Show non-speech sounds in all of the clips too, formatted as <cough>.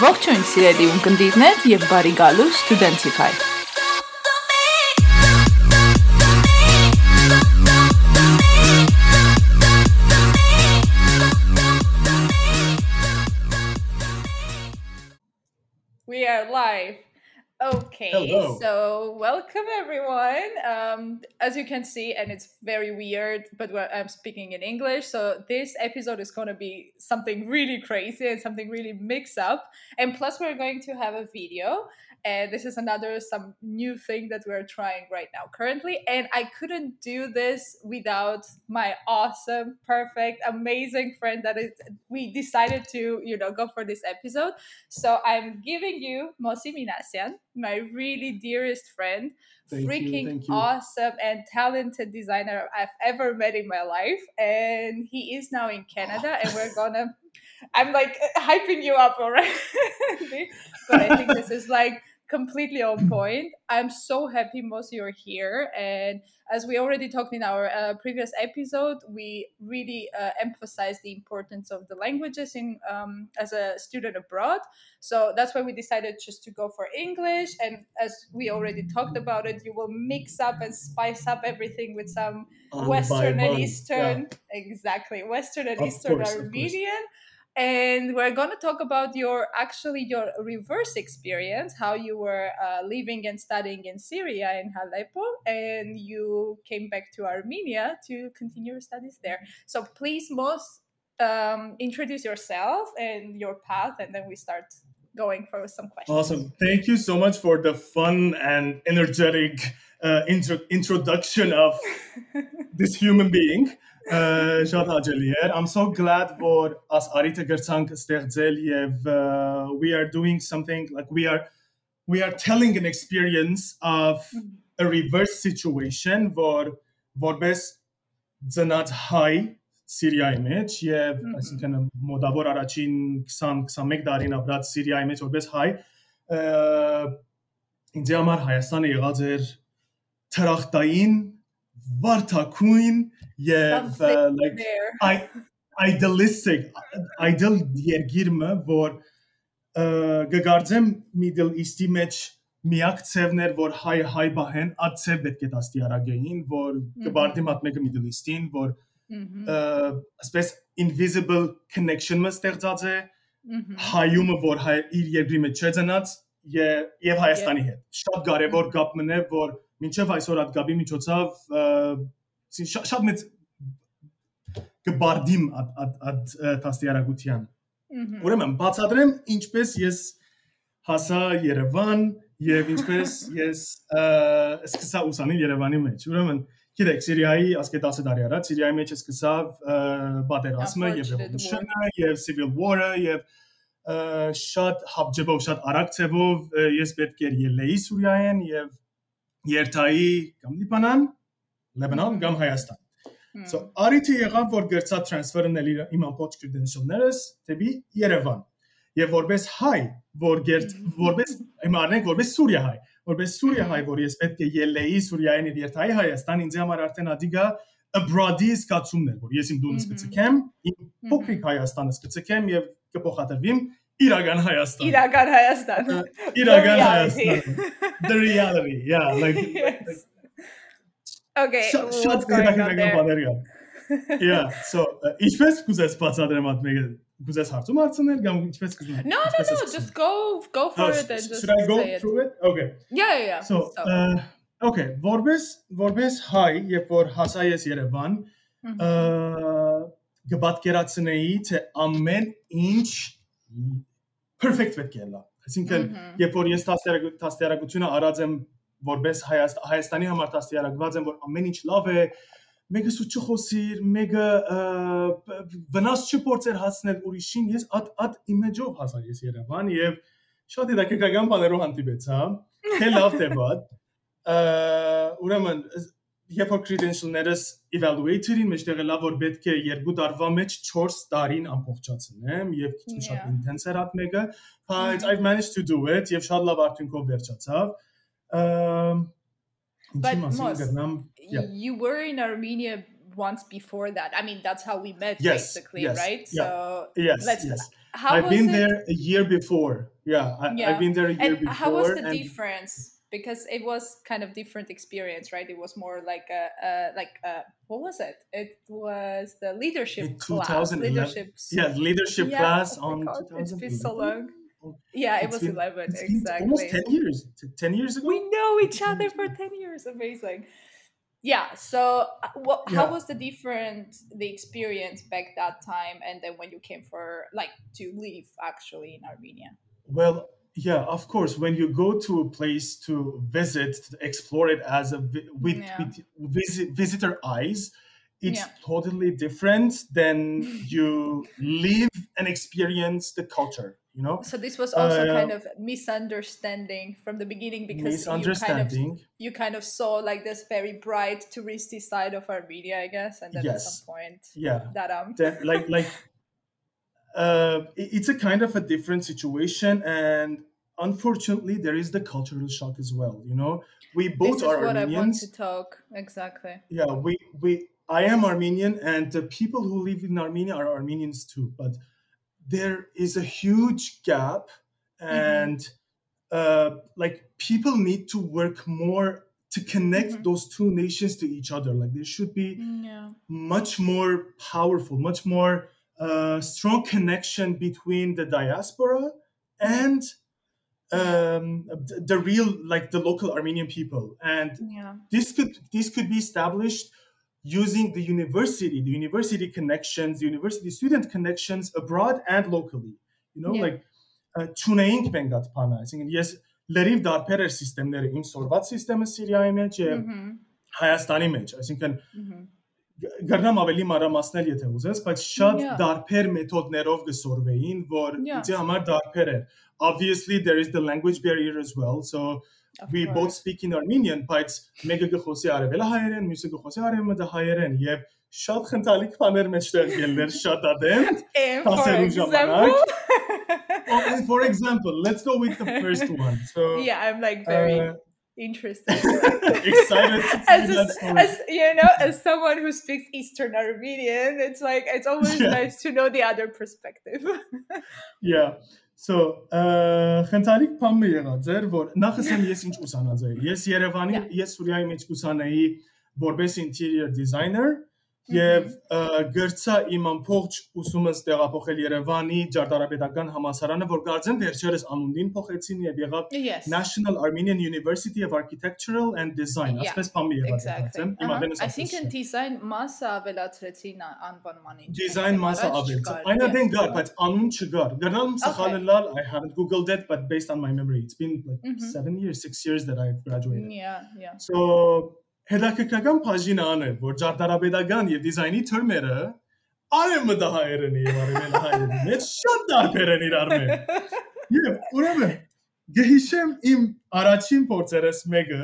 Ողջույն սիրելի ունկնդիրներ եւ բարի գալու Studentify։ So welcome everyone. Um, as you can see, and it's very weird, but I'm speaking in English, so this episode is going to be something really crazy and something really mixed up. And plus, we're going to have a video, and this is another some new thing that we're trying right now currently. And I couldn't do this without my awesome, perfect, amazing friend that is. We decided to, you know, go for this episode. So I'm giving you Mosi Minasian, my really dearest friend, Thank freaking you. awesome and talented designer I've ever met in my life. And he is now in Canada, and we're gonna. I'm like hyping you up already, <laughs> but I think this is like completely on point. I'm so happy, Mosi, you're here. And as we already talked in our uh, previous episode, we really uh, emphasize the importance of the languages in um, as a student abroad. So that's why we decided just to go for English. And as we already talked about it, you will mix up and spice up everything with some Western and Eastern, exactly, Western and Of Eastern course. Armenian. And we're going to talk about your actually your reverse experience, how you were uh, living and studying in Syria in Aleppo, and you came back to Armenia to continue your studies there. So please, Mosi um, introduce yourself and your path, and then we start going for some questions. Awesome. Thank you so much for the fun and energetic uh, intro- introduction of <laughs> this human being. Uh, շատ հաճելի էր։ I'm so glad որ as արիթը գրցանք ստեղծել եւ uh, we are doing something like we are we are telling an experience of a reverse situation որ որպես ծնած հայ Սիրիայի մեջ եւ Mhm. այսինքն մոտավոր առաջին 20-21 տարին ապրած Սիրիայի մեջ որպես հայ ը, ինձ համար Հայաստանը եղած էր թրախտային վարթակույն եւ like idealistic ideal երգիրը որ գգարձեմ Middle East-ի մեջ միակ ցևն էր որ հայ հայ բահեն ցև պետք է դաստի արագեին որ կբարդի մատ մեկը Middle East-ին որ ասպես invisible connection-ը ստեղծած է հայումը որ հայ իր երկրի մեջ չէ ծնած եւ Հայաստանի հետ շատ կարեւոր կապ մնե որ մինչեւ այսօր այդ կապի միջոցով շատ մեծ կբարդիմ այդ այդ Mhm. ուրեմն բացատրեմ ինչպես ես հասա Երևան եւ ինչպես ես սկսա ուսանել Երևանի մեջ ուրեմն գիտեք Սիրիայի ասկե 10 տարի առաջ Սիրիայի մեջ սկսավ ը, պատերազմը եւ revolution-ը եւ civil war-ը եւ շատ հապջեբով շատ արագ ցևով ը, ես պետք էր ելեի Սուրիայեն եւ երթայի կամ Լիբանան Լեբանան կամ Հայաստան. So արիթը եղավ որ գրծա transfer-նել իր իմ ամբողջ credential-ներս դեպի Երևան։ Եվ որպես հայ, որ գերտ <laughs> որպես իմ առնենք որպես Սուրիա հայ, որպես Սուրիա հայ, որ ես պետք է ելեի Սուրիային իր երթայի Հայաստան, ինձ համար արդեն ադիգա abroad-ի զգացումներ, որ ես իմ դունս կցկեմ, իմ փոքրիկ Հայաստանս կցկեմ եւ կփոխադրվեմ իրական Հայաստան։ Իրական Հայաստան. Իրական The reality. Հայաստան։ The reality, yeah, like. Okay, Շատ there? բաներ կան։ Yeah, so ինչպես կուզես բացատրեմ այդ մեկը կուզես հարցում հարցնել կամ ինչպես կուզում No, no, no. Just go, go for it and just should I go through it? Okay. Yeah, yeah, yeah. So, okay, որպես որպես հայ, երբ որ հասա ես Երևան, Mhm. կպատկերացնեի թե ամեն ինչ perfect պետք է լա։ Այսինքն երբ որ ես տասներակությունը արած եմ որպես Հայաստ, Հայաստանի համար տասներակված եմ որ ամեն ինչ լավ է մեկը սուտ չխոսիր մեկը վնաս չփորձեր հասնել ուրիշին ես այդ այդ իմեջով հասա ես Երևան եւ շատ հետաքրքրական բաներով հանդիպեցա թե լավ թե <laughs> վատ ուրեմն երբ որ credential-ներս evaluator-ին մեջտեղ է լավ որ պետք է երկու տարվա մեջ 4 տարին ամբողջացնեմ եւ քիչ շատ Yeah. intense էր այդ մեկը but Mhm. I've managed to do it եւ շատ լավ արդյունքով վերջացավ ըմ But ինչի մասին Mos, գտնամ yeah. You were in Armenia once before that. I mean, that's how we met, Yes, basically, yes, right? yeah. So Yes, let's. yes. How I've was been it? there a year before. Yeah, I, Yeah. I've been there a year And before. how was the and difference? Because it was kind of different experience, right? It was more like a, a like a, what was it? It was the leadership class, leadership. yeah, leadership Yeah, class oh on it's been so long. Yeah, it It's was been- eleven It's been almost 10 years. T- 10 years ago? We know each other for ten years. Amazing. Yeah. So, uh, what? How was the different the experience back that time, and then when you came for like to live actually in Armenia? Well, yeah, of course. When you go to a place to visit, to explore it as a with, Yeah. with visit, visitor eyes, it's Yeah. totally different than <laughs> you live and experience the culture. You know, So this was also Uh, kind of misunderstanding from the beginning because you kind of you kind of saw like this very bright touristy side of Armenia, I guess, and then at some point Yeah, that um that like like <laughs> uh it's a kind of a different situation and unfortunately there is the cultural shock as well you know we both this is are what I want armenians to talk exactly. yeah we we i am armenian and the people who live in armenia are armenians too but there is a huge gap and uh like people need to work more to connect Mhm. those two nations to each other like there should be Yeah. much more powerful, much more uh, strong connection between the diaspora and um, th- the real, like the local Armenian people. And Yeah. this could this could be established using the university, the university connections, the university student connections abroad and locally. You know, Yeah. like ճունեինք մենք այդ բանը, այսինքն ես լրիվ դարբեր էր համակարգները, իմ սորված համակարգը Սիրիայի մեջ եւ Mhm. Հայաստանի մեջ, այսինքն Mhm. գրնամ ավելի մանրամասնել եթե ուզես, բայց շատ Yeah. դարբեր մեթոդներով գսորվեին, որ Yeah. ինձ համար դարբեր էր։ Obviously there is the language barrier as well, so Of we both course. speak in Armenian, բայց մեկը գխոսի արևելա հայերեն, մյուսը գխոսի արևմտա հայերեն եւ շատ խնդալիք բաներ մեջտեղ ելներ շատ ադեմ։ <laughs> And for Հասերու example, Oh, and for example, let's go with the first one. So <laughs> yeah, I'm like very uh, interested. <laughs> excited to as, see a- that story. as you know, as someone who speaks Eastern Armenian, it's like it's always Yeah. nice to know the other perspective. <laughs> Yeah. So, uh, խնդալիք բանը եղած էր, որ նախ ասեմ ես ինչ ուսանած եի։ Ես Երևանի, Yeah. ես Սուրիայի մեջ ուսանեի որպես interior designer եւ գրծա իմ ամբողջ ուսումս տեղափոխել Երևանի Ջարդարապետական համալսարանը, որ գարձեմ վերջերս անունին փոխեցին եւ եղավ. National Armenian University of Architectural and Design, ասես Exactly. Uh-huh. դենս I think in design մասը ավելացրեցին ա- անվանման ինչ։ design մասը Առաջ ավելց։ չկար, Այնա yes. դեն գար, բայց անուն չգար։ Գնամ Okay. սխալը լալ, I haven't googled it, but based on my memory, it's been like Mhm. 7 years, 6 years that I've graduated. Yeah, yeah. So, հետաքրքրական բաժինը ան է, որ ջարդարաբեդական եւ դիզայնի թրմերը արեմը դա հայերեն եւ արեմել հայերեն։ Մեծ շատ դարբեր են իրար մեջ։ Եվ ուրեմն գհիշեմ իմ առաջին փորձերս մեկը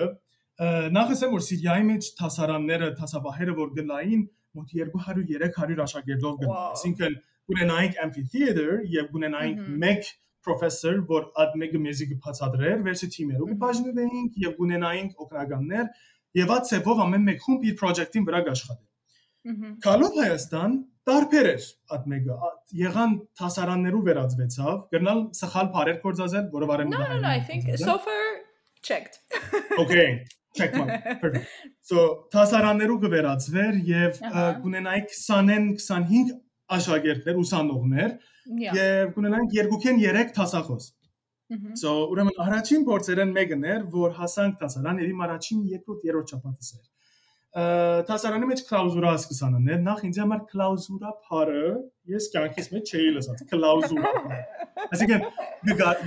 նախ ասեմ որ Սիրիայի մեջ տասարանները, տասաբահերը որ գնային մոտ 200-300 աշակերտով Wow. Այսինքն ունենայինք amphitheater եւ ունենայինք մեկ professor, որ այդ մեկը մեզի կբացատրեր, վերջը թիմերով Mhm. կբաժնվեինք եւ ունենայինք օգնականներ եւ այդ ծեվով ամեն մեկ խումբ իր project-ին վրա կաշխատի։ Mhm. Կալով Հայաստան տարբեր էր այդ մեկը եղան տասարաններու վերածվեցավ գրնալ սխալ բարեր կորձազել որով արեմ No, no, no. I think so far checked. <laughs> okay check mark perfect so տասարաններու կվերածվեր եւ կունենայք 20-ն 25 աշակերտներ ուսանողներ եւ կունենանք երկուքեն 3 տասախոս Mhm. So ուրեմն առաջին փորձերեն մեկն էր, որ հասանք տասարան, եւ իմ առաջին, երկրորդ, երրորդ շաբաթս էր։ Ա, Տասարանի մեջ կլաուզուրա սկսանն էր, նախ ինձ համար կլաուզուրա փարը, ես կյանքից մեջ չէի լսած, կլաուզուրա։ Այսինքն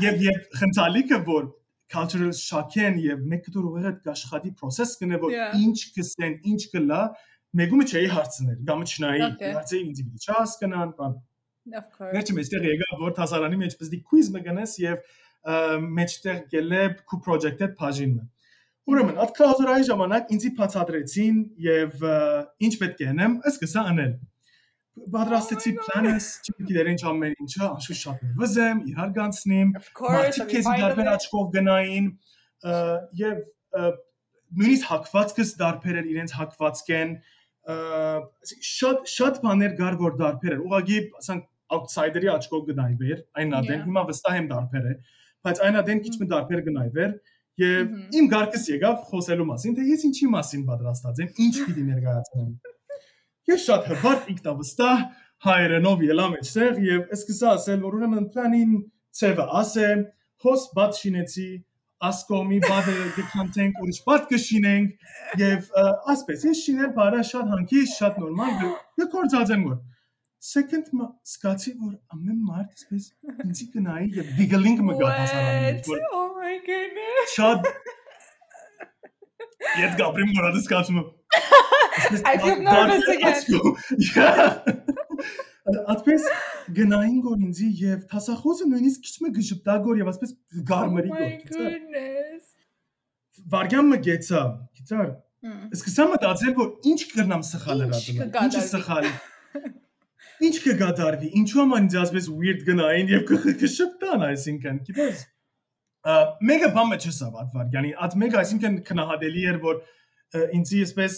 եւ եւ խնդալիքը որ cultural shock-ն եւ մեկը դուր ուղղակի կաշխատի process կնե որ ինչ կսեն, ինչ կլա, մեկումը չէի հարցնել, կամ չնայի, հարցեի ինձ պիտի չհասկանան, բան։ Of course. Վերջը մեջտեղ եկա որ տասարանի մեջ պիտի quiz մգնես եւ ը, մեջտեղ գելե քու project-ը բաժինը։ Ուրեմն այդ կլաուզուրայի ժամանակ ինձի բացատրեցին եւ ինչ պետք է անեմ, սկսա անել։ Պատրաստեցի plans, չգիտեր ինչ ամեն ինչը, անշուշտ շատ գանցնիմ, Of course. մարդիկ քեզ դարբեր աչքով գնային եւ նույնիսկ հակվածքս դարբեր էր իրենց հակվածքեն շատ շատ բաներ կար որ դարբեր էր ուղղակի ասենք outsider-ի աչքով գնայվեր այն ադեն հիմա վստահ եմ դարբեր է բայց այն ադեն քիչ մի դարբեր գնայվեր եւ իմ գարկս եկավ խոսելու մասին թե ես ինչի մասին պատրաստած եմ ինչ պիտի ներկայացնեմ ես շատ հբարտ ինքնավստահ հայերենով ելա մեջտեղ եւ սկսա ասել որ ուրեմն պլանին ծևը ասե հոս բաց շինեցի ասկոմի բադը գտնենք ուրիշ բադ կշինենք եւ ասպես ես շինել բարա շատ հանկի շատ նորմալ դե եմ որ second սկացի որ ամեն մարդ ասպես ինձի գնայի եւ դիգլինգ մը գա հասարակին որ oh my goodness. Շատ <laughs> Ետ գաբրիմ որ դա սկացում I feel nervous again. Ատպես գնային գոր ինձի եւ տասախոսը նույնիսկ քիչ մը գժպտագոր եւ ասպես գարմերի գոր։ Oh my goodness։ Վարգյանը գեցա, գիտար։ Սկսա մտածել որ ինչ կրնամ սխալ հրատել։ Ինչ սխալ։ <laughs> Ինչ կգադարվի։ Ինչու աման ինձ ասպես weird գնային եւ կշպտան, այսինքն, գիտես։ Մեգա բամը չսավ at վարգյանի։ At մեգա այսինքն քնահատելի էր որ ինձի այսպես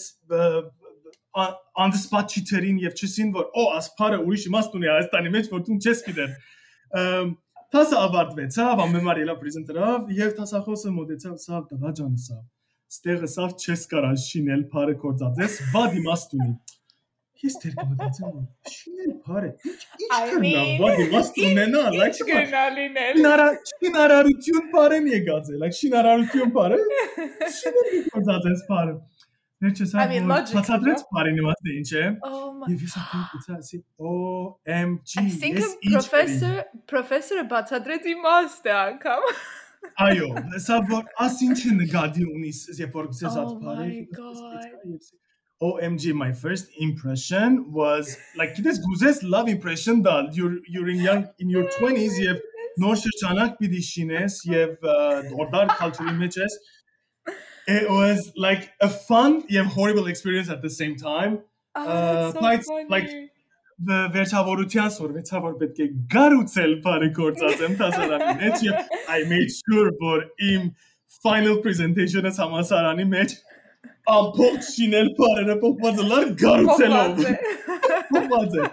on the spot չիթերին եւ չսին որ օ ասփարը ուրիշ իմաստ ունի Հայաստանի մեջ որ դու չես գիտեր Թասը ավարտվեցավ, ամեմարիելա պրեզենտերով եւ թասախոսը մոտեցավ սավ տղա ջան սա։ Ստեղը սավ չես կարա շինել բարը կործածես, վադ իմաստ ունի։ Ես դեր կմտածեմ, որ շիներ բարը, ինչ ինչ կնավա դիմաս ունենա, like գնալինել։ Նարա շինարարություն բարեն եկած է, like շինարարություն բարը։ Շիներ գործած է բարը։ Ներչես այն բացատրեց բարի նիմաստը ինչ է։ oh Եվ ես ասացի OMG։ Ես պրոֆեսոր պրոֆեսորը բացատրեց իմաստը անգամ։ Այո, սա որ ասինչ նկատի ունի, երբ որ գցես այդ բարը։ Oh my god։ OMG my first impression was like this guzes love impression that you're you're in young in your 20s եւ նոր շրջանակ պիտի շինես եւ դորդար culture-ի մեջ ես it was like a fun and horrible experience at the same time Oh, Uh, that's so quite, funny. like, the վերջավորության սորվեցա որ պետք է գարուցել բարը գործած եմ տասարանի մեջ եւ I made sure որ իմ final presentation-ը համասարանի մեջ ամփոփ շինել բարերը փոխված լար գարուցելով Փոխված է։ փոխված է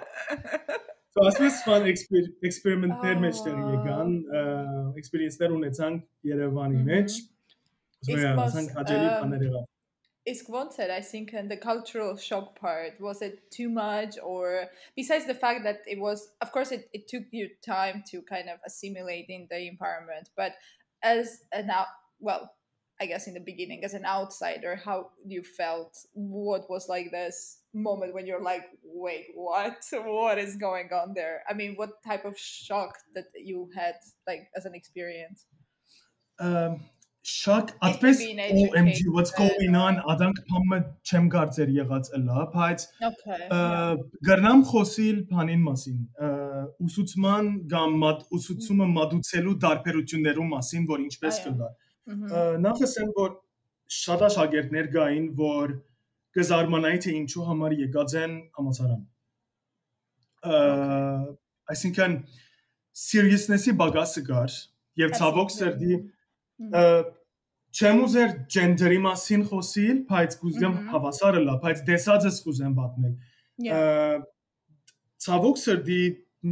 So ասես fun exper- experiment-ներ Oh, մեջտեղ wow. եկան, uh, experience-ներ ունեցանք Երևանի Mhm. մեջ։ So Իսկ yeah, ոնց, ասանք հաջելի um, բաներ եղավ։ Իսկ ոնց էր, I think, and the cultural shock part, was it too much or besides the fact that it was, of course, it, it took you time to kind of assimilate in the environment, but as an out, well, I guess in the beginning, as an outsider, how you felt, what was like this moment when you're like, wait, what? What is going on there? I mean, what type of shock that you had, like, as an experience? Um, շակ It այդպես could be an OMG educated what's going on adank փամը չեմ կարծեր եղած ըլա բայց Okay. yeah. գրնամ խոսիլ բանին մասին ը, ուսուցման կամ մատ ուսուցումը մատուցելու դարբերություններու մասին որ ինչպես Այո։ կլա Mhm. Ը, նախ ասեմ որ շատ աշակերտներ կային որ կզարմանայի թե ինչու համար եկած են համացարան այսինքն seriousness-ի բագասը կար եւ ցավոք. Ա, չեմ ուզեր ջենդերի մասին խոսիլ, բայց կուզեմ հավասարը լա, բայց դեսածս կուզեմ պատմել։ Ցավոք սրդի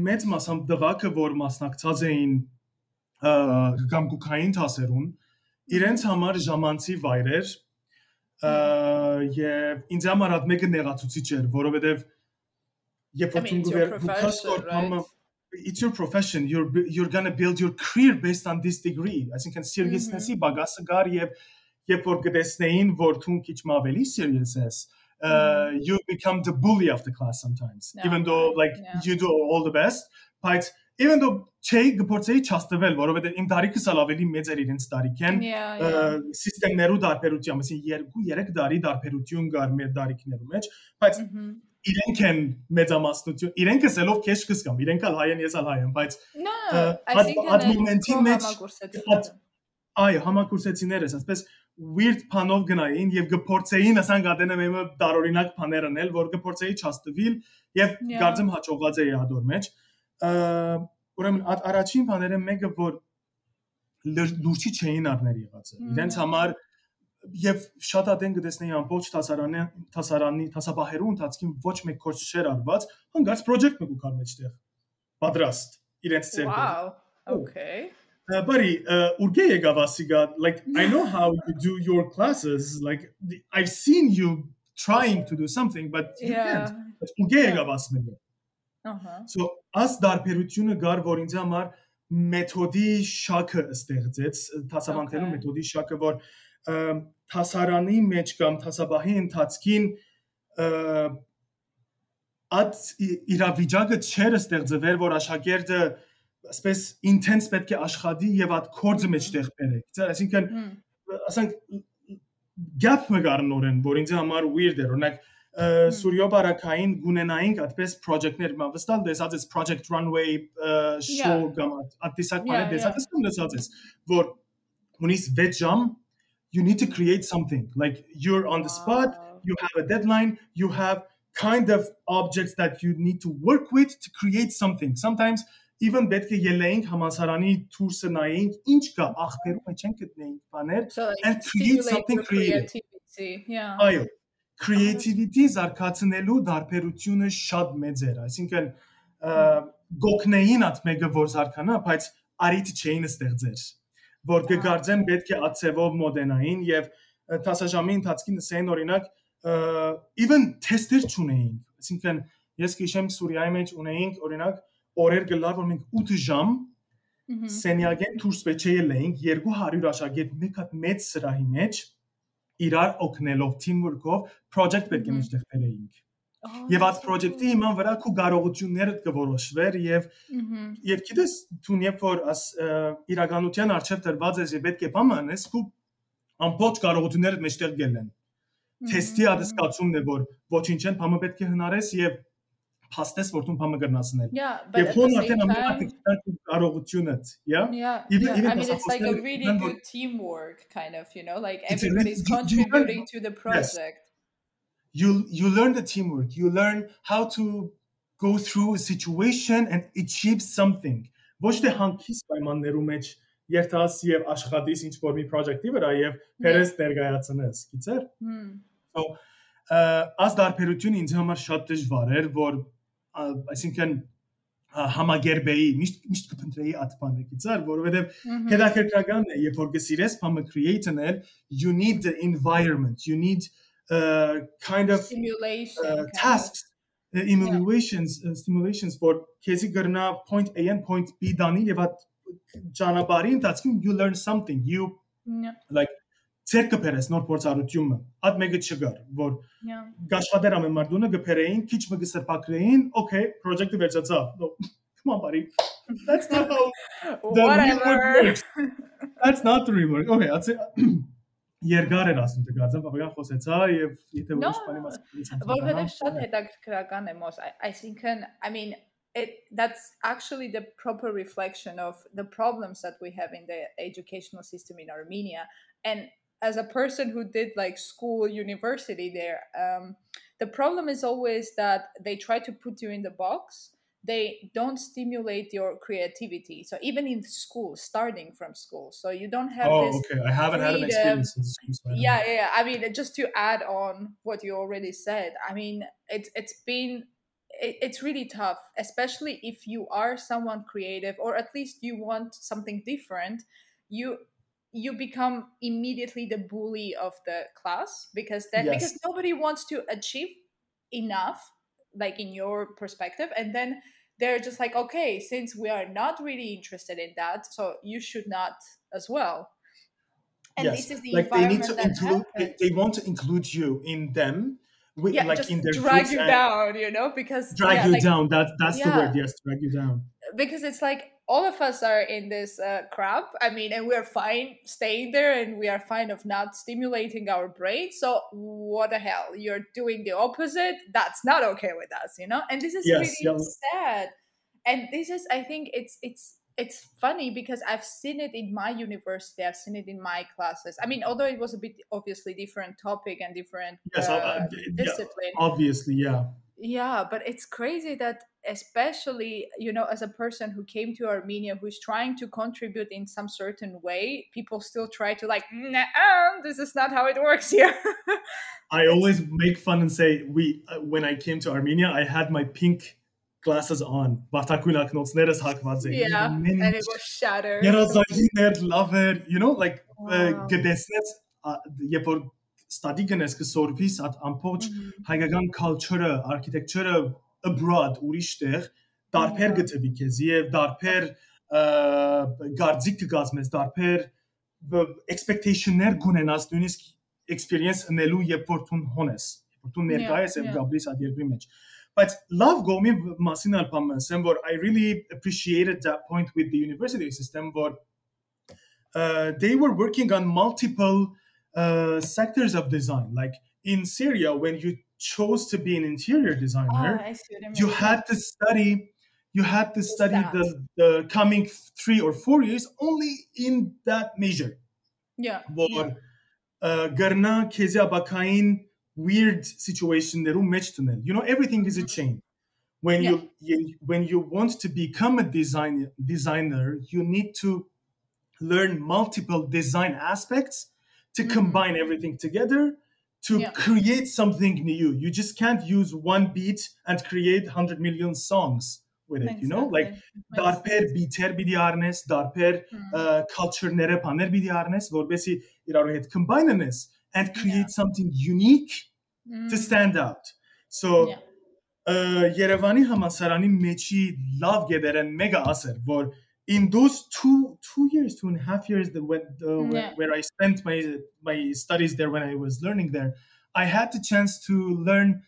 մեծ մասամբ դղակը, որ մասնակցած էին կամ կուքային թասերուն, իրենց համար ժամանցի վայրեր ա, եւ ինձ համար այդ մեկը նեղացուցիչ էր, որովհետեւ երբ I որ mean, it's դու your գուվեր profession, դուքաս right? it's your profession you're bu- you're going to build your career based on this degree i think and seriousness-ի բագասը գար եւ երբ որ գտեսնեին որ դու քիչ մ ավելի serious ես uh, you become the bully of the class sometimes No, even though like yeah. you do all the best but even though չէի գործեի չաստվել որովհետեւ իմ տարիքս ալ ավելի մեծ էր իրենց տարիքեն սիստեմներու դարբերություն, ասին 2-3 տարի դարբերություն կար մեր դարիքներու մեջ, բայց Mhm. իրենք են մեծամասնություն, իրենք ասելով քեշ կսկամ, իրենք ալ հայ են, ես ալ հայ եմ, բայց momentin pro մեջ համագործակցություն։ at- այ համակուրսեցիներս, ասես weird բանով գնային եւ գփորձեին ասանք ադենը մեմը տարօրինակ բաներ անել, որ գփորձեի չաստվիլ եւ գարձեմ հաջողած էի ադոր մեջ։ Ա, Ուրեմն առաջին բաները մեկը որ լուրջի չէին առներ եղածը։. Իրենց համար եւ շատ ադեն գտեսնեի ամբողջ տասարանի տասարանի տասաբահերու ընթացքին ոչ մեկ կորս չէր արված հանգած project մը կար մեջտեղ պատրաստ իրենց ծերքը Wow. Okay. Uh, buddy, uh, urge եկավ ասիգա like I know how you do your classes like I've seen you trying to do something but you Yeah. can't urge եկավ ասմելը Uh-huh. So աս դարբերությունը գար որ ինձ համար մեթոդի շաքը ստեղծեց տասավանդելու Okay. մեթոդի շաքը որ ըմ, տասարանի մեջ կամ տասաբահի ընթացքին այդ իրավիճակը չէր ստեղծվել որ աշակերտը ասես ինտենս պետք է աշխատի եւ այդ կորձը մեջտեղ բերեք Ձեր այսինքն ասենք gap մը գարնորեն որ ինձ համար weird էր օրինակ ը, Սուրյո բարակային գունենային այդպես project-ներ մա վստահ դեսած է project runway ը, show Yeah. կամ այդտիսակ Yeah, բաներ դեսած ես կամ դեսած ես որ ունիս 6 ժամ you need to create something like you're on the spot Wow. you have a deadline you have kind of objects that you need to work with to create something sometimes even պետք է ելեինք համասարանի դուրսը նայենք ինչ կա ախպերում մեջ են գտնեինք բաներ So like And create stimulate something your creative. creativity. Yeah. այո creativity զարգացնելու դարբերությունը շատ մեծ էր այսինքն գոքնեին at մեկը որ զարգանա բայց արիթ չէին ստեղծեր որ կգարձեն պետք է ածևով մոդենային եւ տասաժամի ընթացքին ասեն օրինակ even tester չունեինք այսինքն ես քիշեմ Սուրիայի մեջ ունեինք օրինակ օրեր գլար որ մենք 8 ժամ սենյակեն դուրս վեճե ելեինք 200 աշակերտ մեկ հատ մեծ սրահի մեջ իրար օգնելով teamwork-ով project պետք է մեջտեղ բերեինք եւ այդ project-ի cool. իման վրա քու կարողություններդ կորոշվեր եւ եւ գիտես դու երբ որ աս իրականության արժեվ դրված ես եւ պետք է բամ անես քու ամբողջ կարողություններդ մեջտեղ գելեն թեստի ադսկացումն է որ ոչինչ են բամը պետք է հնարես եւ փաստես որ դու եւ at the հոն արդեն time, ամենա կարողությունդ yeah yeah, I mean, it's like a really good teamwork, kind of. You know, like everybody's contributing to the project. you you learn the teamwork you learn how to go through a situation and achieve something ոչ թե հանկիս պայմաններու մեջ երթաս եւ աշխատիս ինչ որ մի project-ի վրա եւ փերես ներկայացնես գիտեր so աս դարբերությունը ինձ համար շատ դժվար էր որ ա, այսինքն ա, համագերբեի միշտ միշտ կփնտրեի այդ բանը գիտեր որովհետեւ Mhm. հետաքրքրական է երբ որ գսիրես բամը create-նել you need the environment you need uh, kind of Stimulation. uh, kind of. tasks uh, emulations uh, stimulations for քեզի գրնա point A and point B դանի եւ այդ ճանապարհի ընթացքում you learn something you Yeah, like ցերկը փերես նոր փորձառությունը այդ մեկը չգար որ գաշխատեր ամեն մարդունը գփերեին քիչ մը գսրպակրեին okay project-ը վերջացավ come on buddy that's not how the real work Whatever. works. that's not the real work okay that's <clears throat> it երկար էր ասում դգարձեմ բավական խոսեցա եւ եթե ոչ բանի մաս Որովհետև շատ հետաքրքրական է մոս can I mean it that's actually the proper reflection of the problems that we have in the educational system in Armenia and as a person who did like school university there um, the problem is always that they try to put you in the box. They don't stimulate your creativity. So even in school starting from school so you don't have oh this okay. I haven't had an experience in school so yeah, yeah yeah. i mean just to add on what you already said i mean it's it's been it's really tough especially if you are someone creative or at least you want something different. You you become immediately the bully of the class because then Yes. because nobody wants to achieve enough like in your perspective. And then they're just like okay since we are not really interested in that so you should not as well. And yes. this is the like they need environment to include they, they want to include you in them with, yeah, like just in their drag you down, you know, because drag yeah, you like, down that that's the word yes drag you down because it's like all of us are in this uh, crap. I mean, and we're fine staying there, and we are fine of not stimulating our brain. So what the hell? You're doing the opposite. That's not okay with us, you know. And this is Yes, really yeah. sad. And this is, I think, it's it's it's funny because I've seen it in my university. I've seen it in my classes. I mean, although it was a bit obviously different topic and different Yes, uh, yeah. discipline obviously yeah yeah but it's crazy that especially you know as a person who came to armenia who's trying to contribute in some certain way people still try to like nah, this is not how it works here <laughs> I always make fun and say we uh, when I came to Armenia I had my pink glasses on Բարթակույն ակնոցներս հագված էին yeah and it was shattered երազային լավեր you know like Wow. գտեսնես երբ որ study գնես կսորվիս at ամբողջ Mhm. հայկական culture-ը, architecture-ը abroad ուրիշ տեղ դարբեր Yeah. գտվի քեզ եւ դարբեր գարձիկ կգազմես, դարբեր բ- expectation-ներ գունենաս նույնիսկ experience ընելու երբ որ դու հոնես, երբ որ դու ներկայ ես Yeah, եւ yeah. գաբրիս այդ երկրի մեջ։ But love գոմի մասին ալ բան ասեմ, որ I really appreciated that point with the university system որ uh, they were working on multiple uh, sectors of design. Like in Syria, when you chose to be an interior designer, oh, you had to study you had to study the, the coming three or four years only in that major. Yeah. Var. Uh, Garna keza bakayın weird to meçtunel. You know everything is a chain. When yeah. you when you want to become a design designer, you need to learn multiple design aspects to combine everything together to Yeah. create something new. You just can't use one beat and create 100 million songs with it, you know? Like Exactly. դարբեր beat-եր պիտի առնես, դարբեր Mhm. uh, culture-ները, բաներ պիտի առնես, որովհետեւ իրար հետ combine անես and create something unique to Mm. stand out. So Yeah. uh, Երևանի համասարանի մեջի լավ գեդերեն մեգա ասեր, որ in those two two years, two and a half years that when, uh, where, Yeah. where I spent my my studies there when I was learning there, I had the chance to learn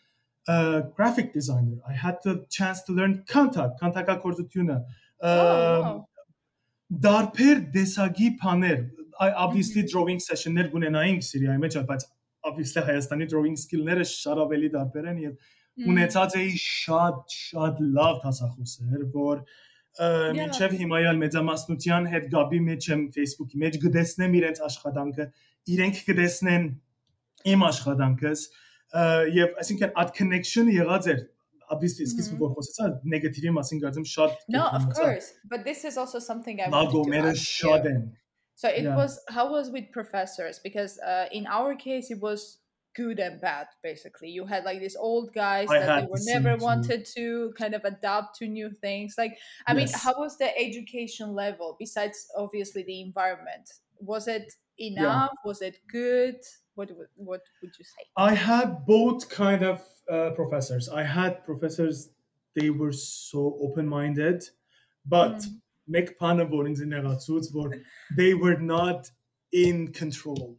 uh, graphic designer. I had the chance to learn contact, contact Oh, Um, wow. դարբեր դեսագի բաներ I- obviously Mhm. drawing session-ներ գունենայինք Սիրիայի մեջ, բայց obviously Հայաստանի drawing skill-ները շատ ավելի դարբեր են եւ Mm. ունեցած էի շատ շատ լավ տասախոսեր, որ Yeah. մինչև հիմա յալ մեծամասնության հետ գաբի մեջ եմ Facebook-ի մեջ գտեսնեմ իրենց աշխատանքը, իրենք գտեսնեն իմ աշխատանքս եւ այսինքն այդ connection-ը եղած էր obviously սկիզբը որ խոսեցա նեգատիվի մասին կարծեմ շատ No, of course. But this is also something I wanted to գոմերը ask շատ են։ So it Yeah. was how was with professors because uh, in our case it was good and bad basically. You had like these old guys I that they were never too. wanted to kind of adapt to new things. Like I mean, how was the education level besides obviously the environment? Was it enough? Was it good? What would what would you say? I had both kind of uh, professors. I had professors they were so open-minded, but Mm. make pan of in their were they were not in control.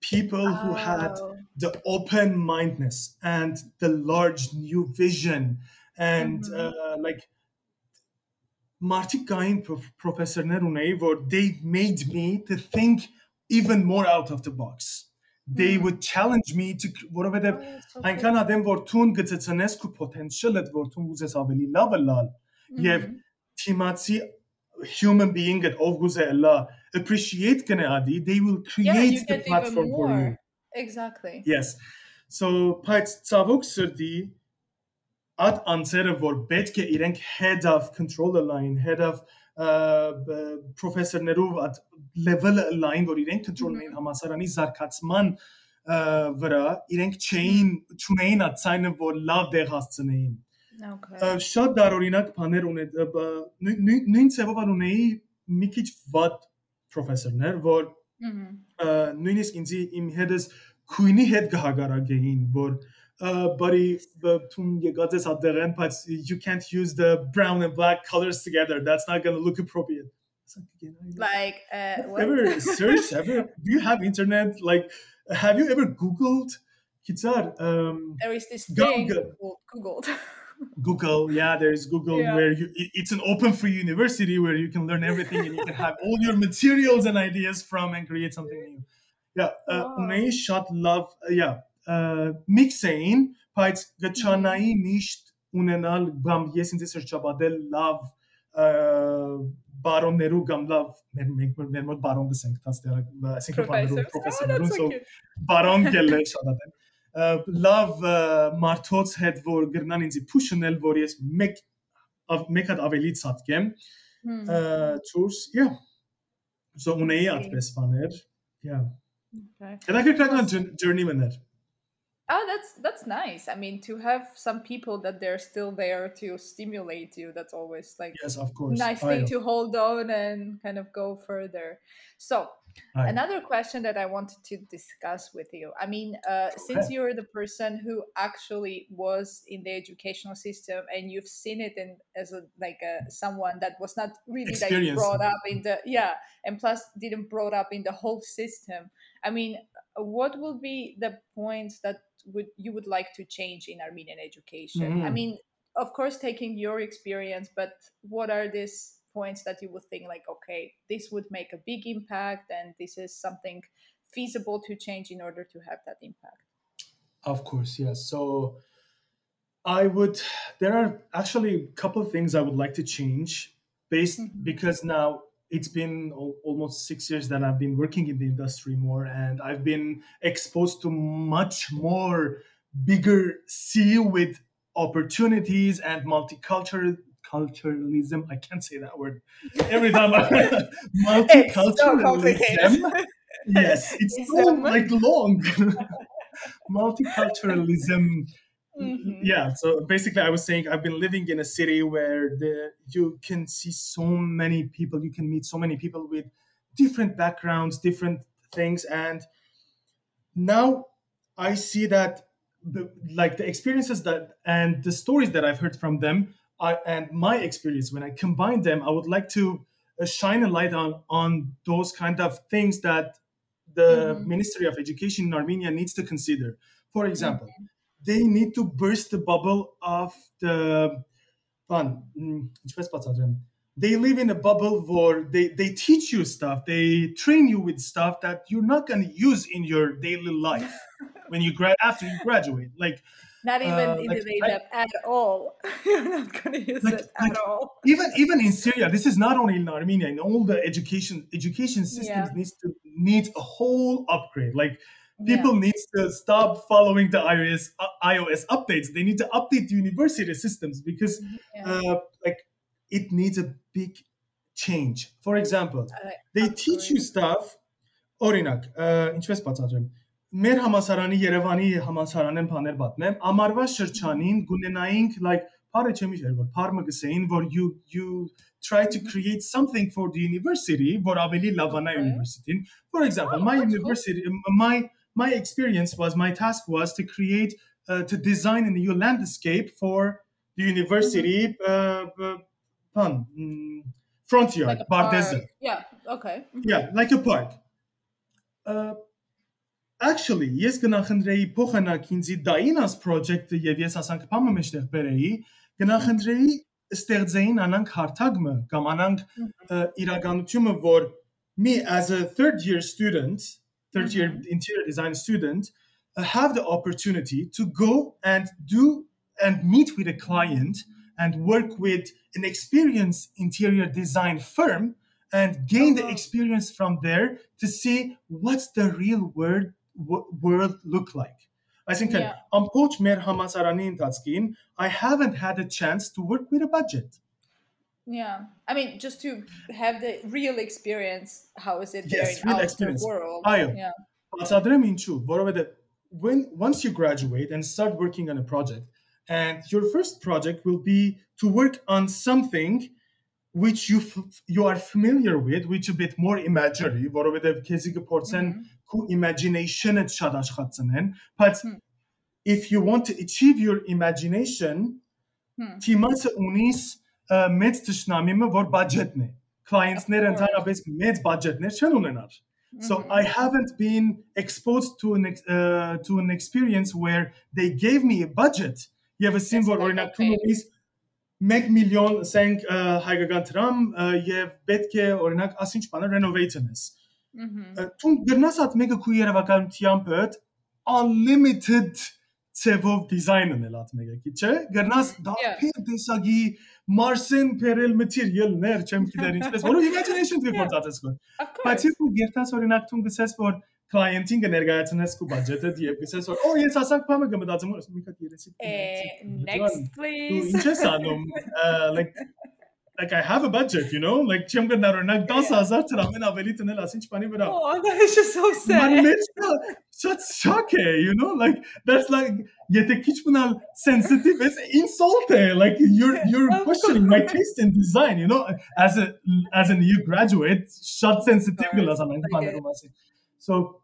People who had Oh the open mindedness and the large new vision and Mhm. uh, like մարդիկ կային պրոֆ- պրոֆեսորներ ունեի որ they made me to think even more out of the box they Mm. would challenge me to որովհետեւ Oh, that's so այնքան ադեմ որ թուն գծցնես քու potential-ը որ թուն ուզես ավելի լավը լալ cool. եւ Mhm. թիմացի human being-ը ով գուզե լա appreciate կնեադի they will yeah, create you the get even platform for you more. Exactly. Yes. So բայց ցավոք սրտի at անձերը որ պետք է իրենք head of control line, head of professor-ներով at level line որ իրենք control ունեն համասարանի զարգացման վրա, իրենք չէին ճունեին at sign-ը որ լավ դեղ հասցնեին։ Okay. Շատ դարօրինակ բաներ ունե ը, բ- նույն- նույն ծավով ունեի մի քիչ վատ professor-ներ, որ նույնիսկ ինձ իմ հետս քույնի հետ գահագարագեին որ ը, բարի բ- թուն եկած ես ադերեն բայց you can't use the brown and black colors together that's not going to look appropriate It's like, again, I- Like uh, what? ever <laughs> search ever do you have internet like have you ever googled Kitzar, um there is this Go- thing go- called Googled. <laughs> Google, yeah, there's Google Yeah. where you, it- it's an open free university where you can learn everything and you can have all your materials and ideas from and create something new. Yeah, uh, Wow. ունեի շատ love, uh, yeah, uh, mix-էին, բայց գճանայի միշտ ունենալ բամ ես ինձ էս շաբադել love uh, բարոններու կամ լավ մեր մենք մեր մոտ բարոն գսենք տասնյակ այսինքն Professors. բաններու Oh, պրոֆեսորներու that's so so cute. բարոն գելը շատ ադեմ լավ մարդոց հետ որ գրնան ինձ push-նել որ ես մեկ մեկ հատ ավելի ցածկեմ tours yeah so ունեի այդպես բաներ yeah հետաքրքրական journey-ներ Oh, that's that's nice. I mean, to have some people that they're still there to stimulate you, that's always like yes, of course, nice thing to hold on and kind of go further. So, Another question that I wanted to discuss with you. I mean, uh, since you're the person who actually was in the educational system and you've seen it in as a like a someone that was not really like brought up in the yeah, and plus didn't brought up in the whole system. I mean, what would be the points that would you would like to change in Armenian education? Mm-hmm. I mean, of course, taking your experience, but what are these points that you would think like okay this would make a big impact and this is something feasible to change in order to have that impact of course yes so i would there are actually a couple of things i would like to change based mm-hmm. because now it's been almost six years that I've been working in the industry more, and I've been exposed to much more bigger sea with opportunities and multicultural multiculturalism. I can't say that word <laughs> every time. I, multiculturalism. So yes, it's so <laughs> like long. <laughs> multiculturalism. Mm-hmm. Yeah, so basically, I was saying I've been living in a city where the you can see so many people, you can meet so many people with different backgrounds, different things, and now I see that the, like the experiences that and the stories that I've heard from them I, and my experience when I combine them, I would like to uh, shine a light on on those kind of things that the mm-hmm. Ministry of Education in Armenia needs to consider. For example, mm-hmm. they need to burst the bubble of the fun. Mm, they live in a bubble where they, they teach you stuff, they train you with stuff that you're not going to use in your daily life <laughs> when you grad after you graduate. Like not uh, even uh, in like, the lab I, at all. <laughs> You're not going to use like, it at like, all. Even even in Syria, this is not only in Armenia. In all the education education systems yeah. needs to need a whole upgrade. Like people yeah. needs to stop following the iOS uh, iOS updates. They need to update the university systems because mm-hmm, yeah. uh, like it needs a big change. For example, uh, they teach you stuff. Orinak, uh, in Şves մեր համասարանի Երևանի համասարանեն բաներ պատմեմ, ամառվա շրջանին գունենայինք like բարը չեմ իշեր որ փարմը գսեին որ you you try to create something for the university որ ավելի լավանա university for example oh, my university my my experience was my task was to create uh, to design a new landscape for the university mm-hmm. uh, pun mm, front yard like bar desert yeah okay mm-hmm. yeah like a park uh, actually ես գնախնդրեի փոխանակ ինձի դայինաս project-ը եւ ես ասանք բամը մեջտեղ բերեի գնախնդրեի ստեղծեին անանք հարթագմը կամ անանք իրականությունը որ me as a third year student third year interior design student uh, have the opportunity to go and do and meet with a client and work with an experienced interior design firm and gain the experience from there to see what's the real world world look like? I think, yeah. Um, I'm Coach Mer Hamasarani Tatskin. I haven't had a chance to work with a budget. Yeah, I mean, just to have the real experience, how is it there yes, in real experience. the world? Ayo. Yeah. When once you graduate and start working on a project, and your first project will be to work on something which you you are familiar with which a bit more imaginary որովհետև քեզի կփորձեն քո imagination-ը շատ աշխատցնեն but if you want to achieve your imagination թիմացը ունիս մեծ ճշնամիմը որ բյուջետն է clients-ները ընդհանրապես մեծ բյուջետներ չեն ունենալ So I haven't been exposed to an uh, to an experience where they gave me a budget. You have a symbol օրինակ թումից 1 միլիոն ասենք հայկական դրամ եւ պետք է օրինակ ասինչ բանը renovation-ս։ Դու գրնաս այդ մեկը քու երևակայությամբ հետ unlimited ծևով դիզայնն էլ այդ մեկը, չէ՞։ Գրնաս դա փեր տեսագի Մարսեն փերել մտիր ելներ, չեմ գիտեր ինչպես, որը <laughs> imagination դի փորձած ես կոր։ Բայց դու գերտաս օրինակ դու գցես որ client-ին կներկայացնես քո բյուջետը եւ գսես որ օ ես ասանք բամը կմտածեմ որ մի հատ 30 next please ինչ ես անում like like I have a budget, you know, like չեմ գնարօրինակ 10000 դրամեն ավելի տնել ասին չփանի վրա։ Oh, <laughs> that is just so sad. Such shock, you know, like that's like եթե քիչ մնալ sensitive is insult, like you're you're questioning my taste in design, you know, as a as a new graduate, շատ sensitive գլաս ամեն բաներում ասի։ So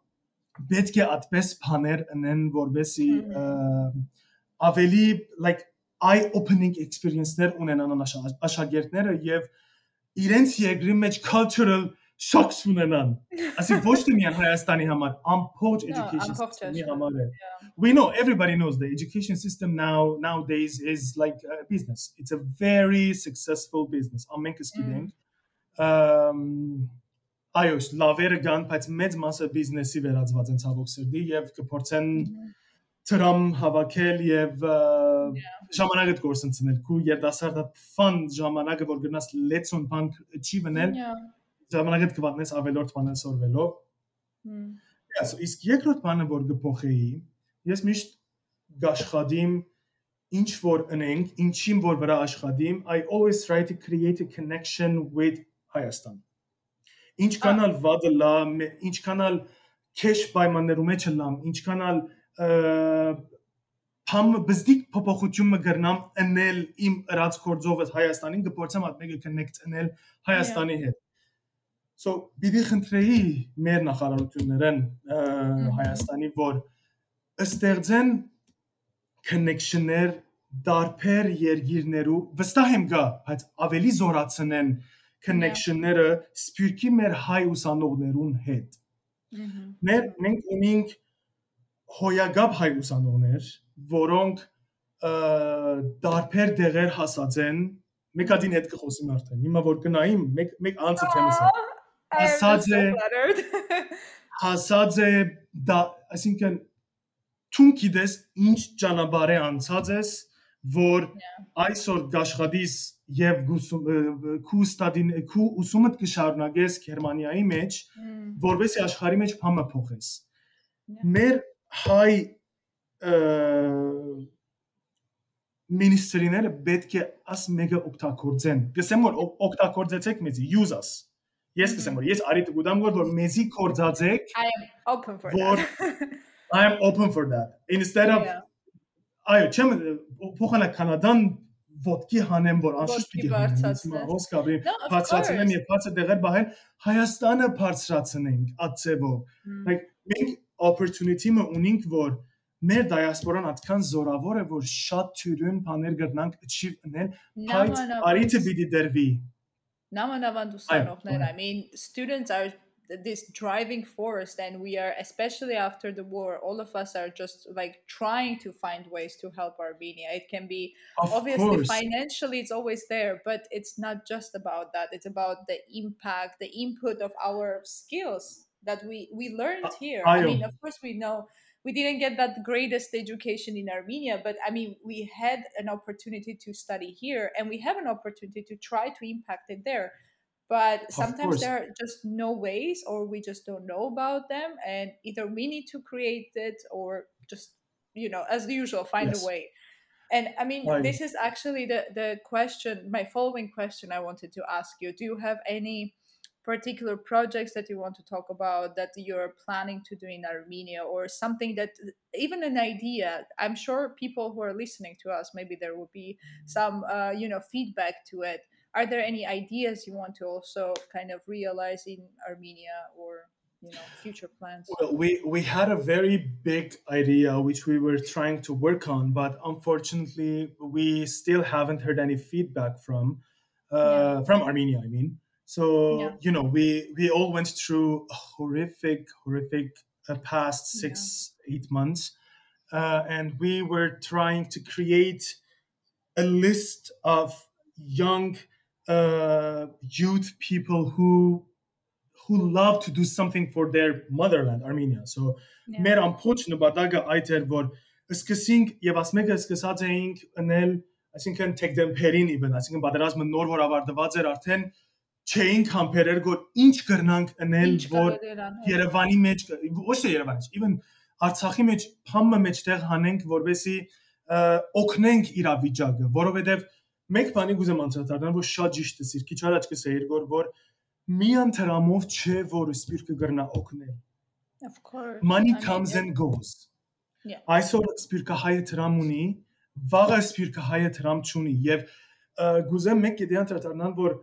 պետք է այդպես բաներ անեն, որբեսի ավելի like eye opening experience-ներ ունենան աշակերտները եւ իրենց երկրի մեջ cultural shocks ունենան։ Ասի ոչ թե միայն Հայաստանի համար, ամբողջ education system-ի համար է։ We know everybody knows the education system now nowadays is like a business. It's a very successful business. Ամենքս գիտենք։ Um այո, լավերը կան, բայց մեծ մասը բիզնեսի վերածված են ցավոք սրտի եւ կփորձեն դրամ հավաքել եւ ժամանակը կորսնցնել քու երդասարտը ֆան ժամանակը որ գնաս լեցոն բան չի վնել ժամանակը կվատնես ավելորդ բանել սորվելով Yes, իսկ երկրորդ բանը որ գփոխեի ես միշտ գաշխադիմ ինչ որ ընենք, ինչին որ վրա աշխատիմ, I always try to create a connection with Հայաստան։ Ինչ կանալ վադը լա, ինչ կանալ քեշ պայմաններում մեջ լամ, ինչ կանալ փամ բզդիկ փոփոխությունը գրնամ ընել իմ ըրած կորձովս Հայաստանին գործեմ այդ մեկը connect ընել Հայաստանի հետ So բիբի խնդրեի մեր նախարարություններն Հայաստանի որ ստեղծեն connection-ներ դարբեր երկիրներու վստահ եմ գա բայց ավելի զորացնեն connection-ները սպյուրքի մեր հայ ուսանողներուն հետ Մեր մենք ունենք հոյագապ հայ ուսանողներ, որոնք դարբեր դեղեր հասած են, մեկ ադին հետ կխոսեմ արդեն։ Հիմա որ գնայիմ, մեկ մեկ անցը թեմս է։ Հասած է հասած է դա, այսինքն ցուն գիտես ինչ ճանապարհ է անցած ես, որ այսօր գաշխատիս եւ քու ստադին քու ուսումդ կշարունակես Գերմանիայի մեջ, որովհետեւ աշխարհի մեջ փամը փոխես։ Մեր հայ մինիստրիները պետք է աս մեգա օգտագործեն։ Գսեմ որ օգտագործեցեք մեզի use us։ Ես գսեմ որ ես արիտ գուտամ որ որ մեզի կորձածեք I am open for that։ <laughs> I am open for that. Instead of այո չեմ փոխանակ կանադան ոդկի հանեմ որ անշուշտ պիտի բարձրացնեմ ոնց կաբրի բարձրացնեմ եւ բացը դեղեր բահեն Հայաստանը բարձրացնենք ածեվով like մենք opportunity-ը ունենք որ մեր դիասպորան այդքան զորավոր է որ շատ թյուրին բաներ գտնանք achieve անել բայց արիթը պիտի դերվի նամանավանդ ուսանողներ I mean students are this driving force and we are especially after the war all of us are just like trying to find ways to help armenia it can be of obviously course. financially it's always there but it's not just about that it's about the impact the input of our skills that we we learned uh, here i mean of course we know we didn't get that greatest education in Armenia, but I mean, we had an opportunity to study here and we have an opportunity to try to impact it there. But sometimes there are just no ways, or we just don't know about them. And either we need to create it or just, you know, as usual, find yes. a way. And I mean, right. this is actually the, the question, my following question I wanted to ask you. Do you have any particular projects that you want to talk about that you're planning to do in Armenia or something that even an idea I'm sure people who are listening to us maybe there will be some uh, you know feedback to it are there any ideas you want to also kind of realize in Armenia or you know future plans well we we had a very big idea which we were trying to work on but unfortunately we still haven't heard any feedback from uh, yeah. from Armenia I mean so yeah. you know, we we all went through a horrific, horrific uh, past six yeah. eight months, uh, and we were trying to create a list of young uh, youth people who who love to do something for their motherland, Armenia. So մեր ամփոփ նպատակը այդ էր, որ սկսենք եւ ասմեկը սկսած էինք ընել, այսինքն take them perin even, այսինքն պատերազմը նոր որ ավարտված էր արդեն չէին համբերեր որ ինչ կրնանք Ինչ որ Երևանի մեջ ոչ թե Երևանի, even Արցախի մեջ փամը մեջտեղ հանենք, որովհետեւ օգնենք իրավիճակը, որովհետեւ մեկ բանի գուզեմ անդրադառնալ, որ շատ ճիշտ է, քիչ առաջ կսեիր, որ որ միան դրամով չէ, որ սպիրկը գրնա օգնել։ Of course. Money comes yeah. and goes։ Yeah. Այսօր սպիրկը հայը դրամ ունի, վաղը սպիրկը հայը դրամ չունի եւ գուզեմ մեկ դե անդրադառնալ, որ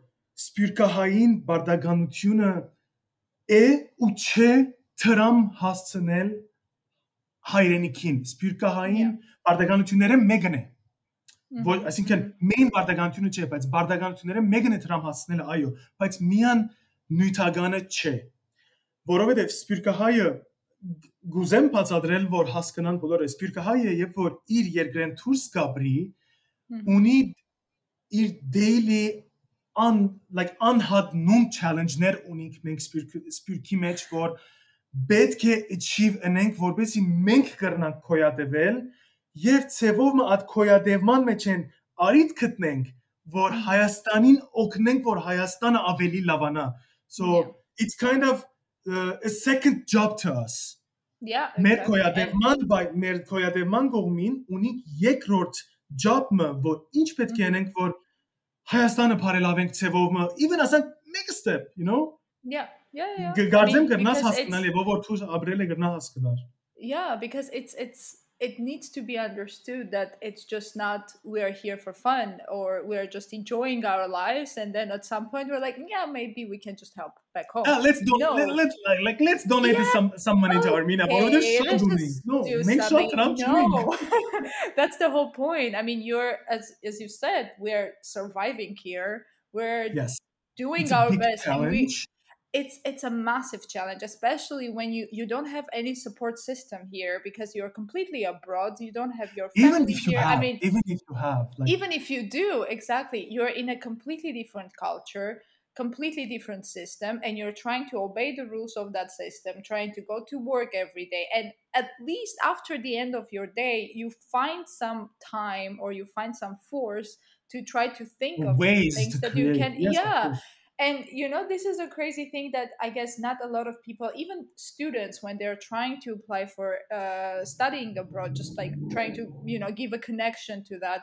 սպիրկը հային բարդականությունը է ու չէ դրամ հասցնել հայրենիքին։ Սպիրկը հային Yeah. բարդականությունները մեկն է։ Mhm. Ոչ, այսինքն main բարդականությունը չէ, բայց բարդականությունները մեկն է դրամ հասցնելը, այո, բայց միան նյութականը չէ։ Որովհետև սպիրկահայը գուզեմ բացատրել, որ հասկանան բոլորը, սպիրկահայը երբ որ իր երկրեն դուրս գաբրի, ունի իր daily on like unhadnum challenge-ներ ունենք մենք սպիրկի մեջ, որ պետք է achieve անենք, որովհետեւ մենք կրնանք կոյադեվել եւ ցևով մը այդ կոյադևման մեջ են արիտ գտնենք, որ Mhm. Հայաստանին օգնենք, որ Հայաստանը ավելի լավանա։ So it's kind of uh, a second job to us Yeah. մեր կոյադևման բայ մեր կոյադևման կողմին ունի երկրորդ job-ը, որ ինչ պետք է Mhm. անենք, որ Հայաստանը բարելավենք ցևովը, even ասենք make a step, you know, Yeah. Yeah. Yeah. գարձեմ I mean, կրնաս because հասկանալ it's- եւ ով որ դու ապրել է կրնա հասկանալ։ yeah because it's it's it needs to be understood that it's just not we are here for fun or we are just enjoying our lives and then at some point we're like yeah maybe we can just help back home uh, let's do no. let, us like, like, let's donate yeah. some some money okay. to oh, armenia but okay. let's just no do make something. sure that no. <laughs> that's the whole point i mean you're as as you said we're surviving here we're yes. doing our best challenge. and we it's it's a massive challenge especially when you you don't have any support system here because you're completely abroad. You don't have your family Even if you here. Have, i mean even if you have like even if you do exactly. You're in a completely different culture completely different system and you're trying to obey the rules of that system trying to go to work every day. And at least after the end of your day you find some time or you find some force to try to think of ways things that create. you can Yes, yeah. And you know this is a crazy thing that i guess not a lot of people even students when they're trying to apply for uh, studying abroad just like trying to you know give a connection to that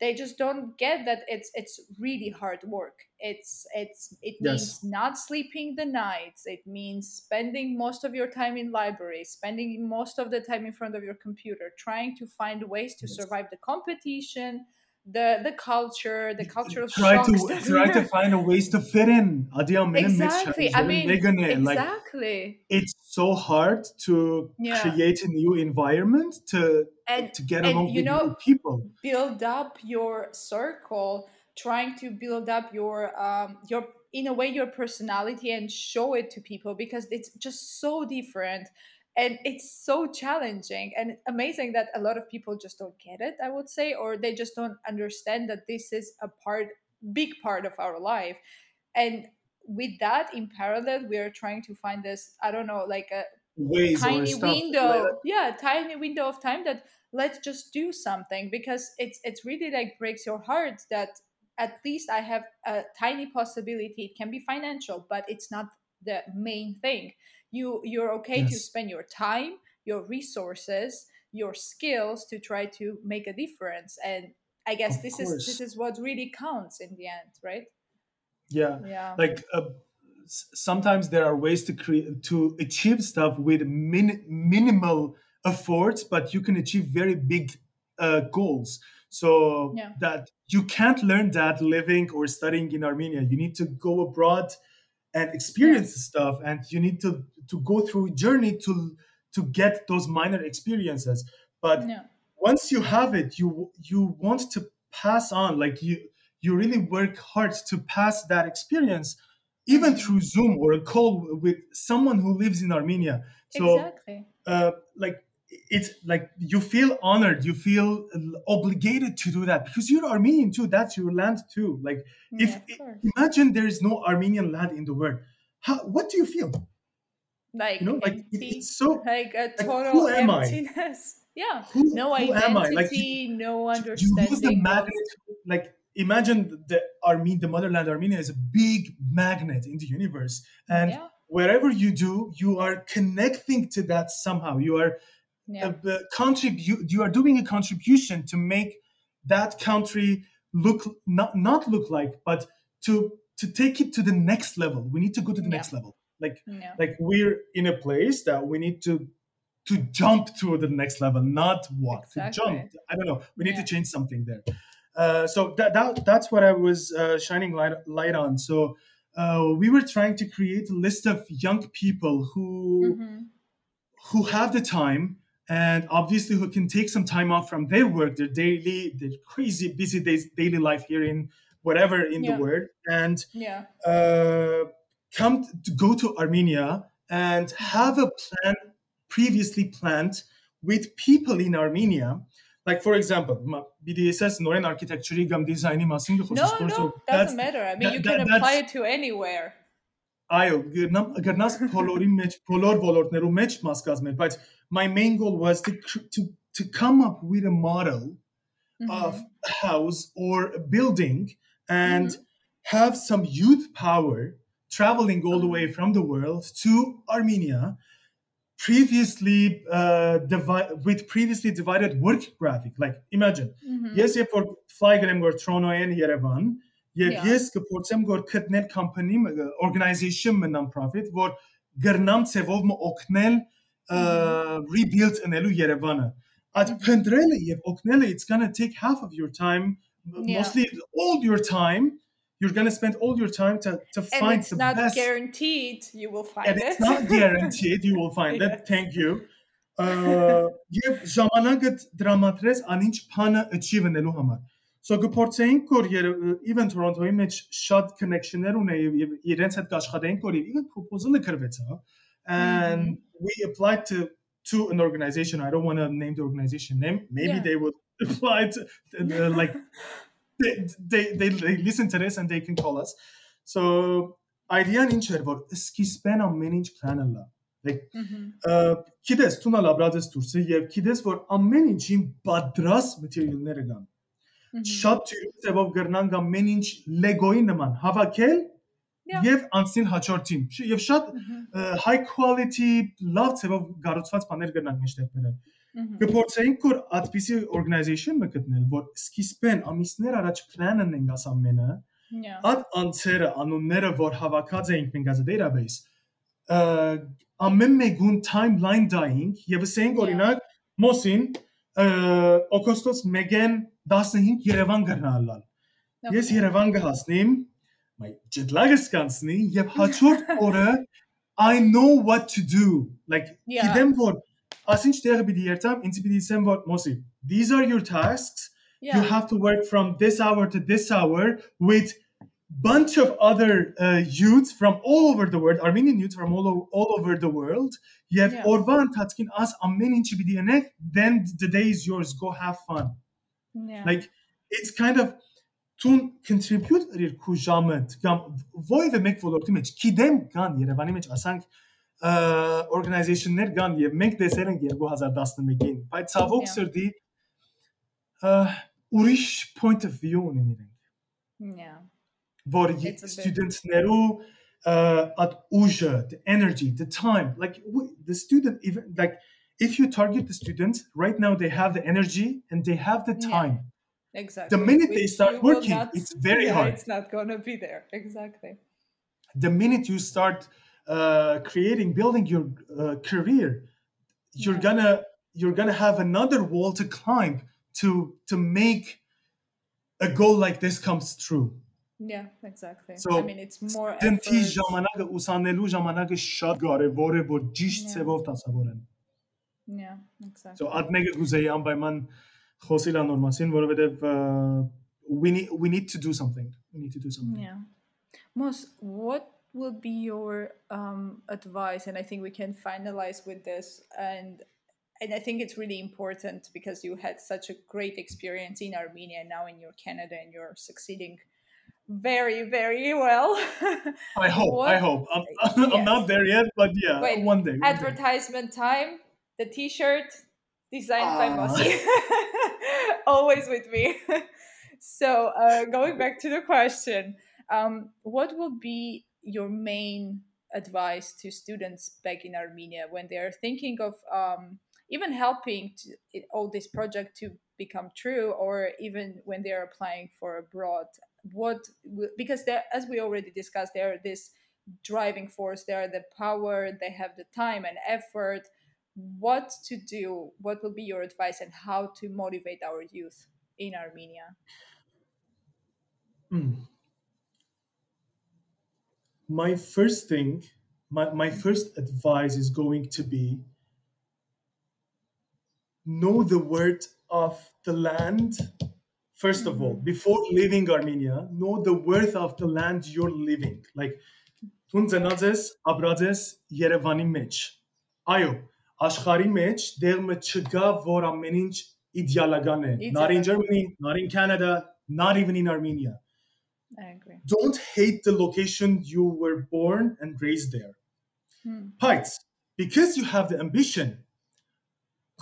they just don't get that it's it's really hard work it's it's it Yes. means not sleeping the nights it means spending most of your time in libraries spending most of the time in front of your computer trying to find ways to Yes. survive the competition the the culture the cultural try to try to find a ways to fit in. Adiyam benim mix exactly i mean eh, like exactly it's so hard to Yeah. create a new environment to and to get and along you with know new people. build up your circle trying to build up your um your in a way your personality and show it to people because it's just so different and it's so challenging and amazing that a lot of people just don't get it i would say or they just don't understand that this is a part big part of our life. And with that in parallel we are trying to find this i don't know like a Ways tiny stuff. like window yeah tiny window of time that let's just do something because it's it's really like breaks your heart that at least i have a tiny possibility. It can be financial but it's not the main thing you you're okay to spend your time your resources your skills to try to make a difference and i guess Of this is this is what really counts in the end right? Yeah. yeah. Like uh, sometimes there are ways to create to achieve stuff with min- minimal efforts but you can achieve very big uh, goals. So Yeah. that you can't learn that living or studying in armenia. You need to go abroad and experience the stuff and you need to to go through a journey to to get those minor experiences. But yeah. once you have it you you want to pass on like you you really work hard to pass that experience even Mhm. through zoom or a call with someone who lives in armenia. So exactly. uh, like it's like you feel honored you feel obligated to do that because you're armenian too that's your land too like yeah, if imagine there is no armenian land in the world how what do you feel like you know like it- it's so like a Like, total who am I? emptiness. <laughs> Yeah, who, no who identity, am i like you, no you lose the understanding. magnet like imagine the Armenia, the motherland Armenia is a big magnet in the universe, and yeah. wherever you do, you are connecting to that somehow. You are Yeah. uh, contribute. You are doing a contribution to make that country look not not look like, but to to take it to the next level. We need to go to the Yeah. next level. Like Yeah. like we're in a place that we need to to jump to the next level, not walk. To jump. I don't know. We need to change something there. Uh, so that, that that's what I was uh, shining light light on. So uh, we were trying to create a list of young people who Mhm. who have the time and obviously who can take some time off from their work, their daily, their crazy busy days, daily life here in whatever in yeah. the world, and yeah. uh, come to go to Armenia and have a plan previously planned with people in Armenia. Like for example, BDSS Noren architectury gam designi masing No, no, doesn't matter. I mean, that, you can that, apply it to anywhere Այո, գտնամ գտնաս բոլորի մեջ, բոլոր ոլորտներու մեջ մաս կազմել, բայց my main goal was to cr- to to come up with a model of Mhm. a house or a building and Mhm. have some youth power traveling all the Uh-huh. way from the world to Armenia previously uh, divi- with previously divided work graphic like imagine Mhm. ես երբ որ fly գրեմ որ Toronto-ին Երևան եւ Yeah. ես կփորձեմ որ գտնել company organization մը non-profit որ գրնամ ցևով մը օգնել uh, rebuild անելու Երևանը այդ Mhm. փնտրելը եւ օգնելը it's going to take half of your time Yeah. mostly all your time you're going to spend all your time to to And find it's the not best guaranteed you will find and it. it's not guaranteed you will find it <laughs> Yes. thank you Uh, եւ ժամանակը դրամատրես անինչ փանը achieve անելու համար so գփորձեինք որ Եր- even Toronto-ի մեջ շատ connection-ներ ունեի եւ- եւ իրենց հետ կաշխատեինք որ even proposal-ը գրվեցա and we applied to to an organization i don't want to name the organization name maybe Yeah. they would <laughs> apply to uh, like they, they they they listen to this and they can call us so idea-ն ինչ էր որ սկիզբեն ամեն ինչ plan-ը լա like Mhm. uh, գիտես դու նա լաբրած ես դուրսը եւ գիտես որ ամեն ինչին պատրաստ material-ները կան Շատ թյուրով գրնան ամեն ինչ լեգոյի նման հավաքել եւ անցնել հաջորդին եւ շատ high quality լավ ծավալ գառուցված բաներ կրնանք մեջտեղ բերել կփորձեինք որ այդպիսի organization մը գտնել որ սկիզբեն ամիսներ առաջ plan-ն ենք աս ամենը Yeah. այդ անձերը անունները որ հավաքած էինք մենք as a database ամեն մեկուն timeline դայինք եւ ասենք օրինակ մոսին uh, օգոստոս 1-ին 15 Երևան գնալալ ես Okay. Երևան կհասնեմ my jet lag-ը սկանցնի եւ հաջորդ օրը I know what to do like Yeah. գիտեմ որ ասինչ տեղը պիտի երթամ ինձ պիտի ասեմ որ մոսի these are your tasks you Yeah. have to work from this hour to this hour with bunch of other uh, youths from all over the world, Armenian youths from all, over, all over the world. You have yeah. Orvan, Tatkin, us, Ammenin, Çibidiyenek. Then the day is yours. Go have fun. Yeah. Like it's kind of to contribute to të kam vojve me for the image, kidem gan yerevan image. asank uh, organization organizationner gan je make the deserën gjerë go hazar dasnë me gjenë. Pa sërdi urish point of view on mirën. Yeah voor students student naartoe. Uh, at uja, the energy, the time. Like we, the student, even like if you target the students right now, they have the energy and they have the time. Yeah, exactly. The minute Which they start working, not, it's very <laughs> yeah, hard. It's not gonna be there. Exactly. The minute you start uh, creating, building your uh, career, you're yeah. gonna you're gonna have another wall to climb to to make a goal like this comes true. Yeah, exactly. So, I mean, it's more դենտի effort. ժամանակը ուսանելու ժամանակը շատ կարևոր է որ ճիշտ Yeah. ծավով դասավորեն Yeah, exactly. so այդ մեկը գուզեի անպայման խոսել անոր մասին որովհետև uh, we need we need to do something we need to do something Yeah. Mos, what will be your um, advice? And I think we can finalize with this. And and I think it's really important because you had such a great experience in Armenia. Now in your Canada, and you're succeeding very, very well. I <laughs> hope. I hope. I'm, <laughs> I'm Yes. not there yet, but yeah, Wait, one day. one day. Advertisement time. The T-shirt designed by Ah. Mosi. <laughs> Always with me. so uh, going back to the question, um, what will be your main advice to students back in Armenia when they are thinking of um, even helping to, all this project to become true, or even when they are applying for abroad? What because there, as we already discussed, there are this driving force, they are the power, they have the time and effort. What to do? What will be your advice, and how to motivate our youth in Armenia? Mm. My first thing, my, my first advice is going to be know the word of the land. First of all, before leaving Armenia, know the worth of the land you're living. Like, Տուն ծնած ես, ապրած ես Երևանի մեջ։ Այո, աշխարհի մեջ դեղը չկա, որ ամեն ինչ իդեալական է. Not in Germany, not in Canada, not even in Armenia. I agree. Don't hate the location you were born and raised there. Hmm. Heights, because you have the ambition,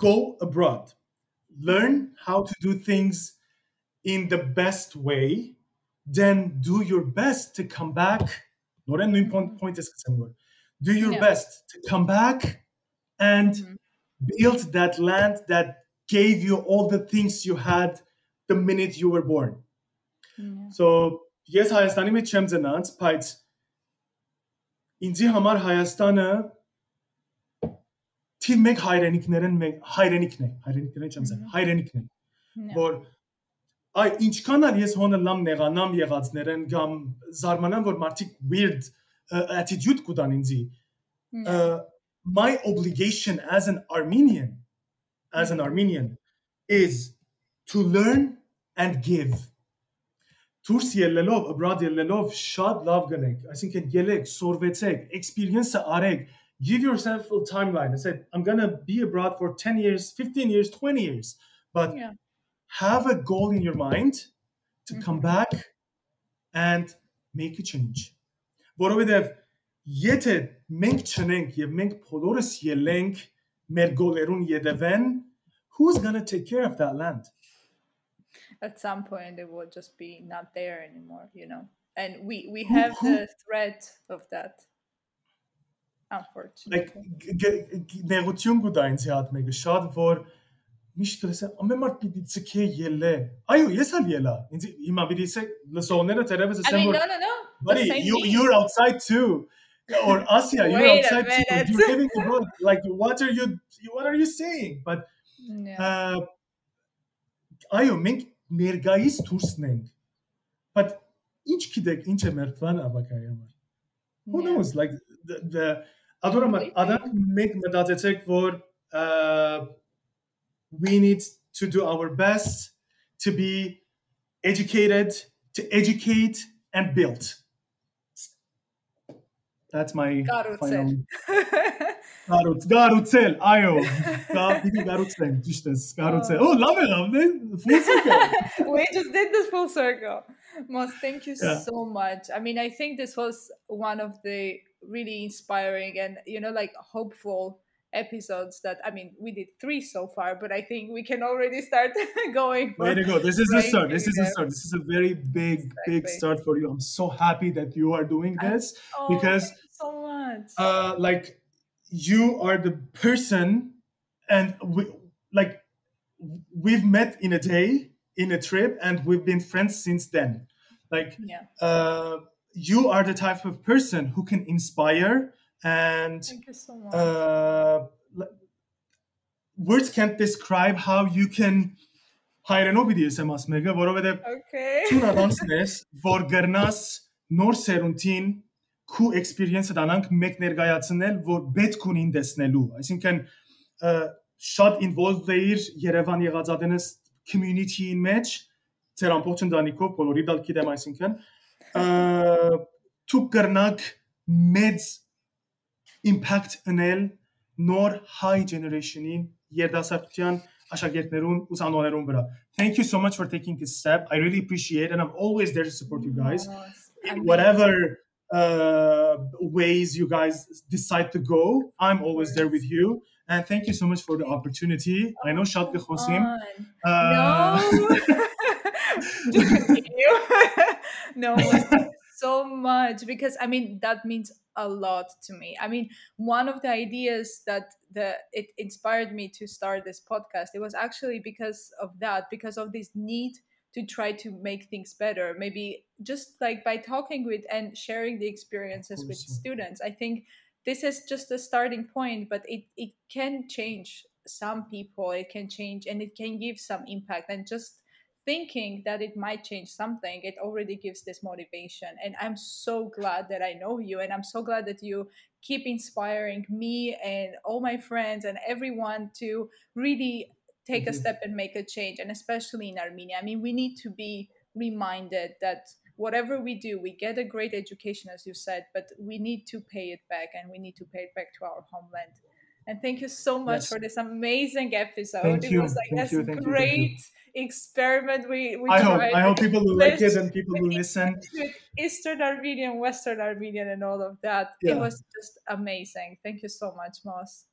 go abroad. Learn how to do things in the best way, then do your best to come back. Նորեն նույն point is Do your Yeah. best to come back and Mhm. build that land that gave you all the things you had the minute you were born. Yeah. So ես Հայաստանի մեջ չեմ ծնած, բայց ինձի համար Հայաստանը թիվ մեկ հայրենիքներ են, մեկ հայրենիքն է, հայրենիքները չեմ ասել, Mhm. հայրենիքն է, Yeah. որ այ ինչքան էլ ես հոնը լամ նեղանամ եղածներեն կամ զարմանամ որ մարդիկ weird uh, attitude կուտան ինձի Yeah. uh, my obligation as an Armenian as an Armenian is to learn and give դուրս ելնելով abroad ելնելով շատ լավ գնեք այսինքն ելեք սորվեցեք experience-ը արեք give yourself a timeline i said i'm going to be abroad for 10 years 15 years 20 years but Yeah. have a goal in your mind to come mm-hmm. back and make a change. برو بدف یت منگ چننگ یه منگ پولورس یه لنگ مرگولرون یه دون who's gonna take care of that land? At some point it will just be not there anymore you know? And we we have who, who, the threat of that. Unfortunately. Like negotiun gudain zihat meg shad vor շատ որ միշտ լսեմ ամեն մարդ պիտի ցկե ելե այո ես ալ ելա ինձ հիմա պիտի ասե լսողները տերևս I ասեմ mean, որ no, no, no. the buddy same you thing. you're outside too or Asia you're Wait a outside too minute. you're living abroad like what are you what are you saying but Yeah. uh, այո մենք ներգայիս դուրսն ենք but ինչ գիտեք ինչ է մեր պլանը ապակայի համար who yeah. knows like the, the adorama Completely. adak make մտածեցեք որ uh, we need to do our best to be educated, to educate and build. That's my Garuțel. Garuț, Garuțel, Oh, love it, love it. Full circle. <laughs> we just did this full circle. Mos, thank you yeah. so much. I mean, I think this was one of the really inspiring and, you know, like hopeful episodes that I mean, we did three so far, but I think we can already start <laughs> going. Way to go. This is a start. This is a start. This is a very big, big start for you. I'm so happy that you are doing this. Oh, because, so much. Uh, like you are the person, and we like we've met in a day in a trip, and we've been friends since then. Like yeah, uh, you are the type of person who can inspire and thank you so much. uh, words can't describe how you can հայրենով պիտի ասեմ ասում եկա որովհետև okay. ցուն առանցն ես որ գրնաս նոր սերունդին քու experience-ը դանանք մեկ ներկայացնել որ պետք ունին տեսնելու այսինքն շատ involved էիր Երևան եղած ադենս community-ին մեջ ծեր ամբողջ ընտանիքով բոլորի դալ գիտեմ այսինքն դու կրնակ մեծ impact înel nor high generationi yerda sartyan ashagirtnerun usanonerun. Thank you so much for taking this step. I really appreciate and I'm always there to support you guys. In whatever uh, ways you guys decide to go, I'm always there with you. And thank you so much for the opportunity. I know Shad Khosim. Uh, no. <laughs> <laughs> No. <laughs> so much because I mean that means a lot to me. I mean, one of the ideas that the it inspired me to start this podcast, it was actually because of that, because of this need to try to make things better. Maybe just like by talking with and sharing the experiences with students. I think this is just a starting point, but it, it can change some people, it can change and it can give some impact. And just thinking that it might change something, it already gives this motivation. And I'm so glad that I know you. And I'm so glad that you keep inspiring me and all my friends and everyone to really take mm-hmm. a step and make a change. And especially in Armenia. I mean, we need to be reminded that whatever we do, we get a great education, as you said, but we need to pay it back and we need to pay it back to our homeland. And thank you so much yes. for this amazing episode. Thank it you. was like thank this you, great experiment we, we I tried. hope I hope people will like it and people will listen. Eastern Armenian, Western Armenian, and all of that. Yeah. It was just amazing. Thank you so much, Moss.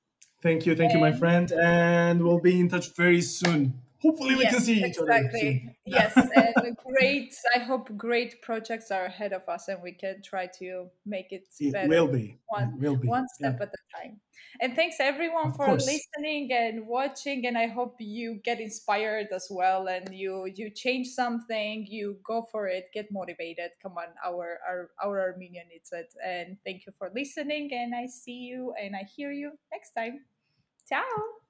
Thank you, thank and, you, my friend, and we'll be in touch very soon. Hopefully, we yes, can see each exactly. other. Soon. yes, and great. I hope great projects are ahead of us, and we can try to make it, it better. Will be. One, it will be. one step yeah. at a time. And thanks everyone of for course. listening and watching. And I hope you get inspired as well, and you you change something. You go for it. Get motivated. Come on, our our our Armenian needs it. And thank you for listening. And I see you and I hear you next time. Ciao.